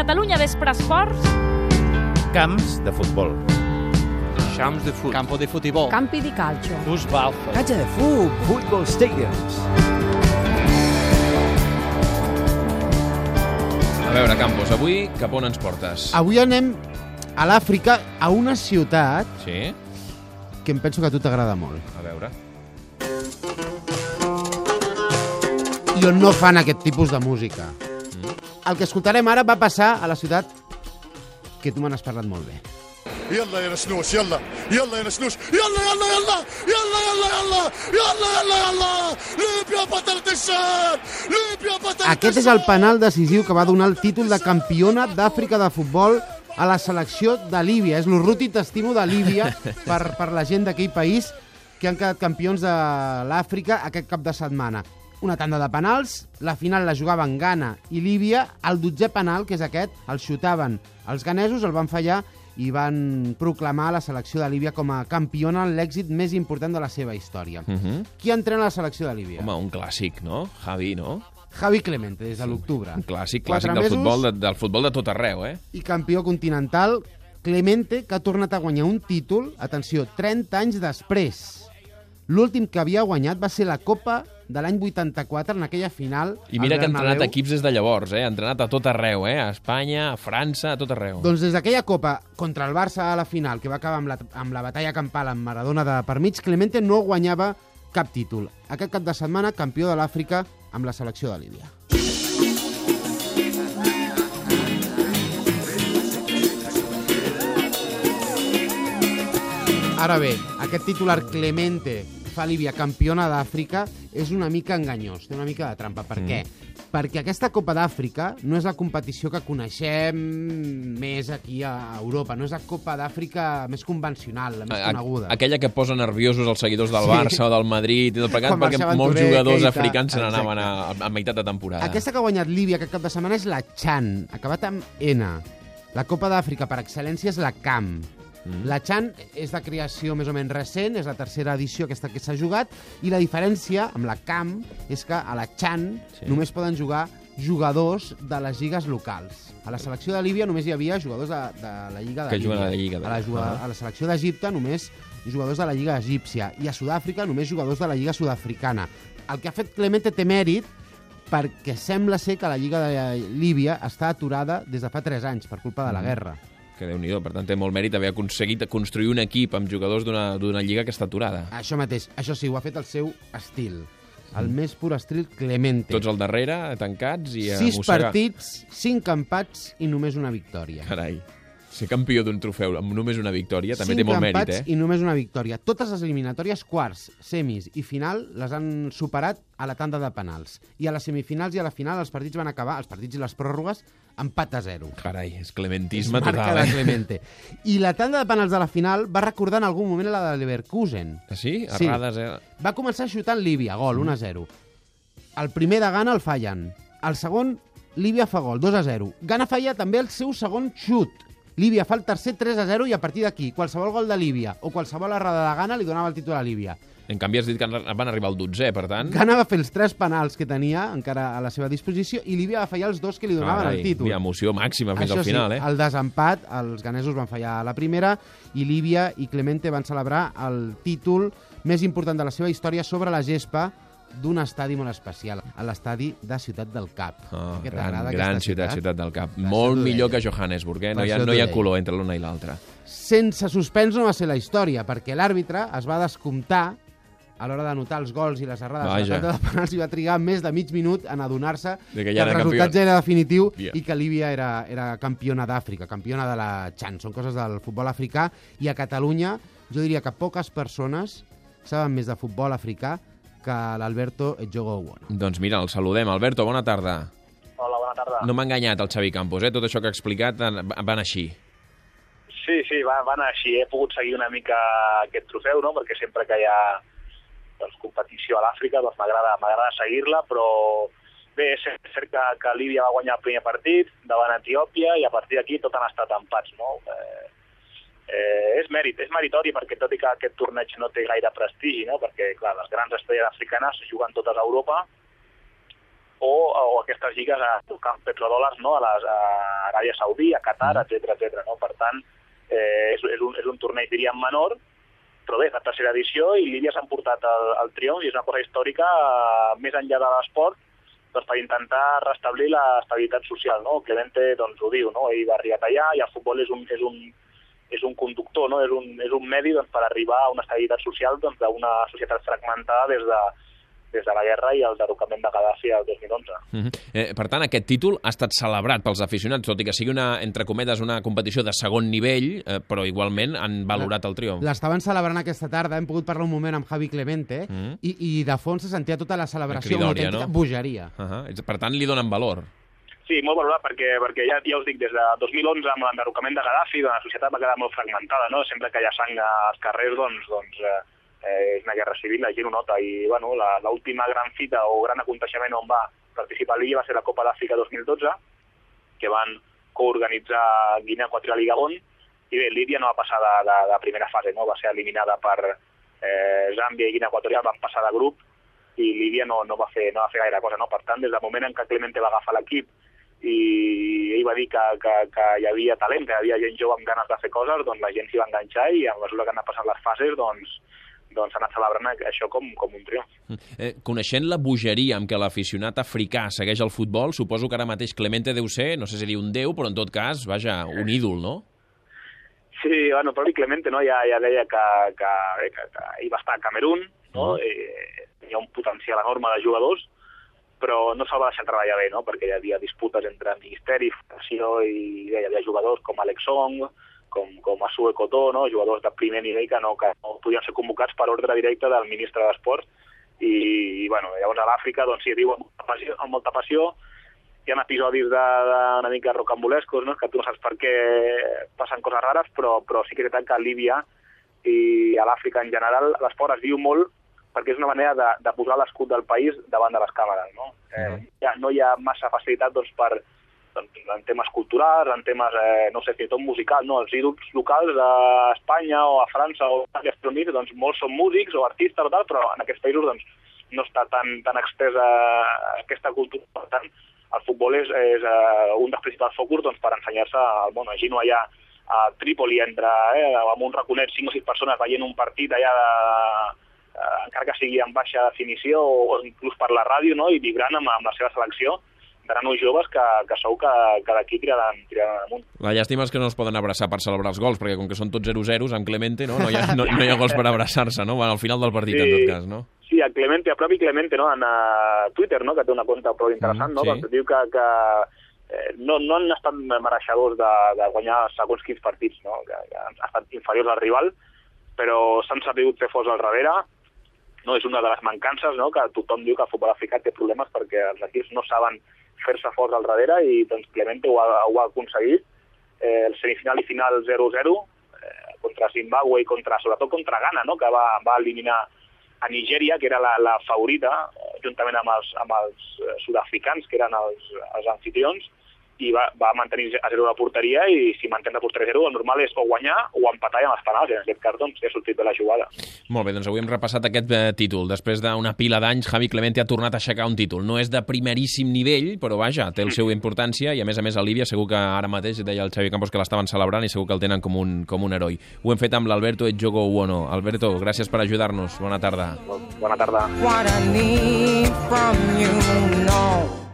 Catalunya Vespre Esports. Camps de futbol. Champs de fut. Campo de futebol. Campi di calcio. Fußball. Cancha de fut, football stadiums. A veure, Campos, avui cap on ens portes? Avui anem a l'Àfrica, a una ciutat Sí? que em penso que a tu t'agrada molt. A veure. I on no fan aquest tipus de música El que escoltarem ara va passar a la ciutat que tu me n'has parlat molt bé. يلا يا نسنوس يلا يلا يا نسنوس يلا يلا يلا يلا يلا يلا يلا يلا يلا ليبيا بطلة الشام ليبيا بطلة Aquest és el penal decisiu que va donar el títol de campiona d'Àfrica de futbol a la selecció de Líbia. És l'Urruti Testimo de Líbia per, per la gent d'aquell país que han quedat campions de l'Àfrica aquest cap de setmana. Una tanda de penals, la final la jugaven Ghana i Líbia, el dotzè penal, que és aquest, el xutaven els ganesos, el van fallar i van proclamar la selecció de Líbia com a campiona en l'èxit més important de la seva història. Uh -huh. Qui entrena la selecció de Líbia? Home, un clàssic, no? Javi, no? Javi Clemente, des de l'octubre. Un clàssic, clàssic del mesos. futbol, de, del futbol de tot arreu, eh? i campió continental, Clemente, que ha tornat a guanyar un títol, atenció, 30 anys després. L'últim que havia guanyat va ser la Copa de l'any 84, en aquella final. I mira que ha entrenat equips des de llavors, eh? Ha entrenat a tot arreu, eh? A Espanya, a França, a tot arreu. Doncs des d'aquella Copa contra el Barça a la final, que va acabar amb la, amb la batalla campal amb Maradona de per mig, Clemente no guanyava cap títol. Aquest cap de setmana, campió de l'Àfrica amb la selecció de Líbia. Ara bé, aquest titular Clemente fa Líbia campiona d'Àfrica és una mica enganyós, té una mica de trampa. Per què? Perquè aquesta Copa d'Àfrica no és la competició que coneixem més aquí a Europa, no és la Copa d'Àfrica més convencional, la més A- coneguda. Aquella que posa nerviosos els seguidors del Sí. Barça o del Madrid i del plegat, Com perquè molts jugadors Keita. africans se n'anaven a, a, meitat de temporada. Aquesta que ha guanyat Líbia aquest cap de setmana és la Chan, acabat amb N. La Copa d'Àfrica per excel·lència és la CAM. Mm. La Chan és de creació més o menys recent, és la tercera edició aquesta que s'ha jugat, i la diferència amb la CAM és que a la Chan Sí. només poden jugar jugadors de les lligues locals. A la selecció de Líbia només hi havia jugadors de, de la Lliga de Que Líbia. a la Lliga a la, juga, Ah. a la selecció d'Egipte només jugadors de la Lliga egípcia. I a Sud-àfrica només jugadors de la Lliga sud-africana. El que ha fet Clemente té mèrit perquè sembla ser que la Lliga de Líbia està aturada des de fa 3 anys per culpa Mm. de la guerra. Que déu nhi per tant té molt mèrit haver aconseguit construir un equip amb jugadors d'una lliga que està aturada. Això mateix, això sí, ho ha fet el seu estil. El més pur estil Clemente. Tots al darrere, tancats i a 6 mossegar. partits, 5 empats i només una victòria. Carai, ser campió d'un trofeu amb només una victòria també té molt mèrit, eh? i només una victòria. Totes les eliminatòries, quarts, semis i final, les han superat a la tanda de penals. I a les semifinals i a la final els partits van acabar, els partits i les pròrrogues, empat a zero. Carai, és clementisme És marca total, eh? Clemente. I la tanda de penals de la final va recordar en algun moment la de Leverkusen. Ah, sí? Sí. Errades, eh? Va començar xutant Líbia, gol, 1 a 0. El primer de Gana el fallen. El segon, Líbia fa gol, 2 a 0. Gana falla també el seu segon xut. Líbia fa el tercer 3 a 0 i a partir d'aquí, qualsevol gol de Líbia o qualsevol errada de Gana li donava el títol a Líbia. En canvi, has dit que van arribar al 12è, per tant... Gana va fer els tres penals que tenia encara a la seva disposició i Líbia va fallar els dos que li donaven Carai, el títol. hi emoció màxima fins Això al final, sí, eh? el desempat, els ganesos van fallar a la primera i Líbia i Clemente van celebrar el títol més important de la seva història sobre la gespa d'un estadi molt especial, a l'estadi de Ciutat del Cap. Oh, Que gran, t'agrada gran aquesta ciutat, ciutat del Cap. Per Molt millor que Johannesburg, eh? No hi ha, no hi ha color entre l'una i l'altra. Sense suspens no va ser la història, perquè l'àrbitre es va descomptar a l'hora d'anotar els gols i les errades Vaja. de de penals i va trigar més de mig minut en adonar-se que que, el resultat ja era definitiu Ja. i que Líbia era, era campiona d'Àfrica, campiona de la Chan. Són coses del futbol africà i a Catalunya jo diria que poques persones saben més de futbol africà que l'Alberto Jogo Bueno. Doncs mira, el saludem. Alberto, bona tarda. Hola, bona tarda. No m'ha enganyat el Xavi Campos, eh? Tot això que ha explicat en- van així. Sí, sí, va, va anar així. He pogut seguir una mica aquest trofeu, no? perquè sempre que hi ha doncs, competició a l'Àfrica doncs m'agrada m'agrada seguir-la, però bé, és cert que, que Líbia va guanyar el primer partit davant Etiòpia i a partir d'aquí tot han estat empats. No? Eh, eh, és mèrit, és meritori perquè tot i que aquest torneig no té gaire prestigi, no? perquè clar, les grans estrelles africanes juguen totes a Europa o, o aquestes lligues a camp petrodòlars no? a, les, a Aràbia Saudí, a Qatar, etc etc. no? Per tant, eh, és, és, un, és un torneig, diríem, menor, però bé, la tercera edició i Lídia s'han portat el, el triomf i és una cosa històrica eh, més enllà de l'esport doncs, per intentar restablir l'estabilitat social. No? Clemente doncs, ho diu, no? ell va arribar allà i el futbol és un, és un, és un conductor, no? és, un, és un medi doncs, per arribar a una estabilitat social doncs, d'una doncs, societat fragmentada des de, des de la guerra i el derrocament de Gaddafi el 2011. Uh -huh. eh, per tant, aquest títol ha estat celebrat pels aficionats, tot i que sigui una, entre cometes, una competició de segon nivell, eh, però igualment han valorat el triomf. L'estaven celebrant aquesta tarda, hem pogut parlar un moment amb Javi Clemente, uh -huh. i, i de fons se sentia tota la celebració, una autèntica no? bogeria. Uh -huh. Per tant, li donen valor. Sí, molt valorat, perquè, perquè ja, ja us dic, des de 2011, amb l'enderrocament de Gaddafi, doncs, la societat va quedar molt fragmentada, no? Sempre que hi ha sang als carrers, doncs, doncs eh, eh, és una guerra civil, la gent ho nota, i bueno, l'última gran fita o gran aconteixement on va participar l'Illa va ser la Copa d'Àfrica 2012, que van coorganitzar Guinea Equatorial i Gabon, i bé, Líbia no va passar de, de, de primera fase, no? va ser eliminada per eh, Zàmbia i Guinea Equatorial, van passar de grup, i Líbia no, no, va fer, no va fer gaire cosa. No? Per tant, des del moment en què Clemente va agafar l'equip i ell va dir que, que, que hi havia talent, que hi havia gent jove amb ganes de fer coses, doncs la gent s'hi va enganxar i a mesura que han anat passant les fases, doncs, doncs s'ha anat celebrant això com, com un triomf. Eh, coneixent la bogeria amb què l'aficionat africà segueix el futbol, suposo que ara mateix Clemente deu ser, no sé si dir un déu, però en tot cas, vaja, un ídol, no? Sí, bueno, però Clemente no, ja, ja deia que, que, que, que ell va estar a Camerún, no? Uh -huh. eh, hi ha un potencial enorme de jugadors, però no se'l va deixar treballar bé, no? perquè hi havia disputes entre Ministeri i Federació i hi havia jugadors com Alex Song, com, com Asue Cotó, no? jugadors de primer nivell que no, que no podien ser convocats per ordre directe del ministre d'Esports i, i bueno, llavors a l'Àfrica doncs sí, viu amb molta passió, amb molta passió hi ha episodis de, de una mica rocambolescos, no? que tu no saps per què passen coses rares, però, però sí que és veritat que a Líbia i a l'Àfrica en general l'esport es viu molt perquè és una manera de, de posar l'escut del país davant de les càmeres. No, eh, ja, no hi ha massa facilitat doncs, per, doncs, en temes culturals, en temes, eh, no sé, fins i tot musical, no? Els ídols locals d'Espanya o a França o a Estats Units, doncs molts són músics o artistes o tal, però en aquests països doncs, no està tan, tan extesa aquesta cultura. Per tant, el futbol és, és uh, un dels principals focus doncs, per ensenyar-se al món. Imagino allà a Trípoli, entre, eh, amb un raconet, 5 o 6 persones veient un partit allà de, eh, encara que sigui en baixa definició o, o inclús per la ràdio, no? i vibrant amb, amb la seva selecció, de nanos joves que, que sou que, que d'aquí tiraran, tiraran amunt. La llàstima és que no es poden abraçar per celebrar els gols, perquè com que són tots 0-0 amb Clemente, no, no, hi ha, no, no hi ha gols per abraçar-se, no? Bueno, al final del partit, sí, en tot cas, no? Sí, a Clemente, a propi Clemente, no? en uh, Twitter, no? que té una compte prou interessant, mm, no? Sí. doncs diu que, que eh, no, no han estat mereixedors de, de guanyar segons quins partits, no? que, que han estat inferiors al rival, però s'han sabut fer forts al darrere, no? és una de les mancances no? que tothom diu que el futbol africà té problemes perquè els equips no saben fer-se forts al darrere i doncs Clemente ho ha, ho ha aconseguit. Eh, el semifinal i final 0-0 eh, contra Zimbabue i contra, sobretot contra Ghana, no? que va, va eliminar a Nigèria, que era la, la favorita, eh, juntament amb els, amb els eh, sud-africans, que eren els, els anfitrions, i va, va mantenir a zero la porteria i si mantén la porteria a zero el normal és o guanyar o empatar amb els penals i en aquest cas doncs ha sortit de la jugada. Molt bé, doncs avui hem repassat aquest eh, títol. Després d'una pila d'anys, Javi Clemente ha tornat a aixecar un títol. No és de primeríssim nivell, però vaja, té el seu importància i a més a més a Líbia segur que ara mateix deia el Xavi Campos que l'estaven celebrant i segur que el tenen com un, com un heroi. Ho hem fet amb l'Alberto Edjogo Uono. Alberto, gràcies per ajudar-nos. Bona tarda. Bona tarda. What I need from you, no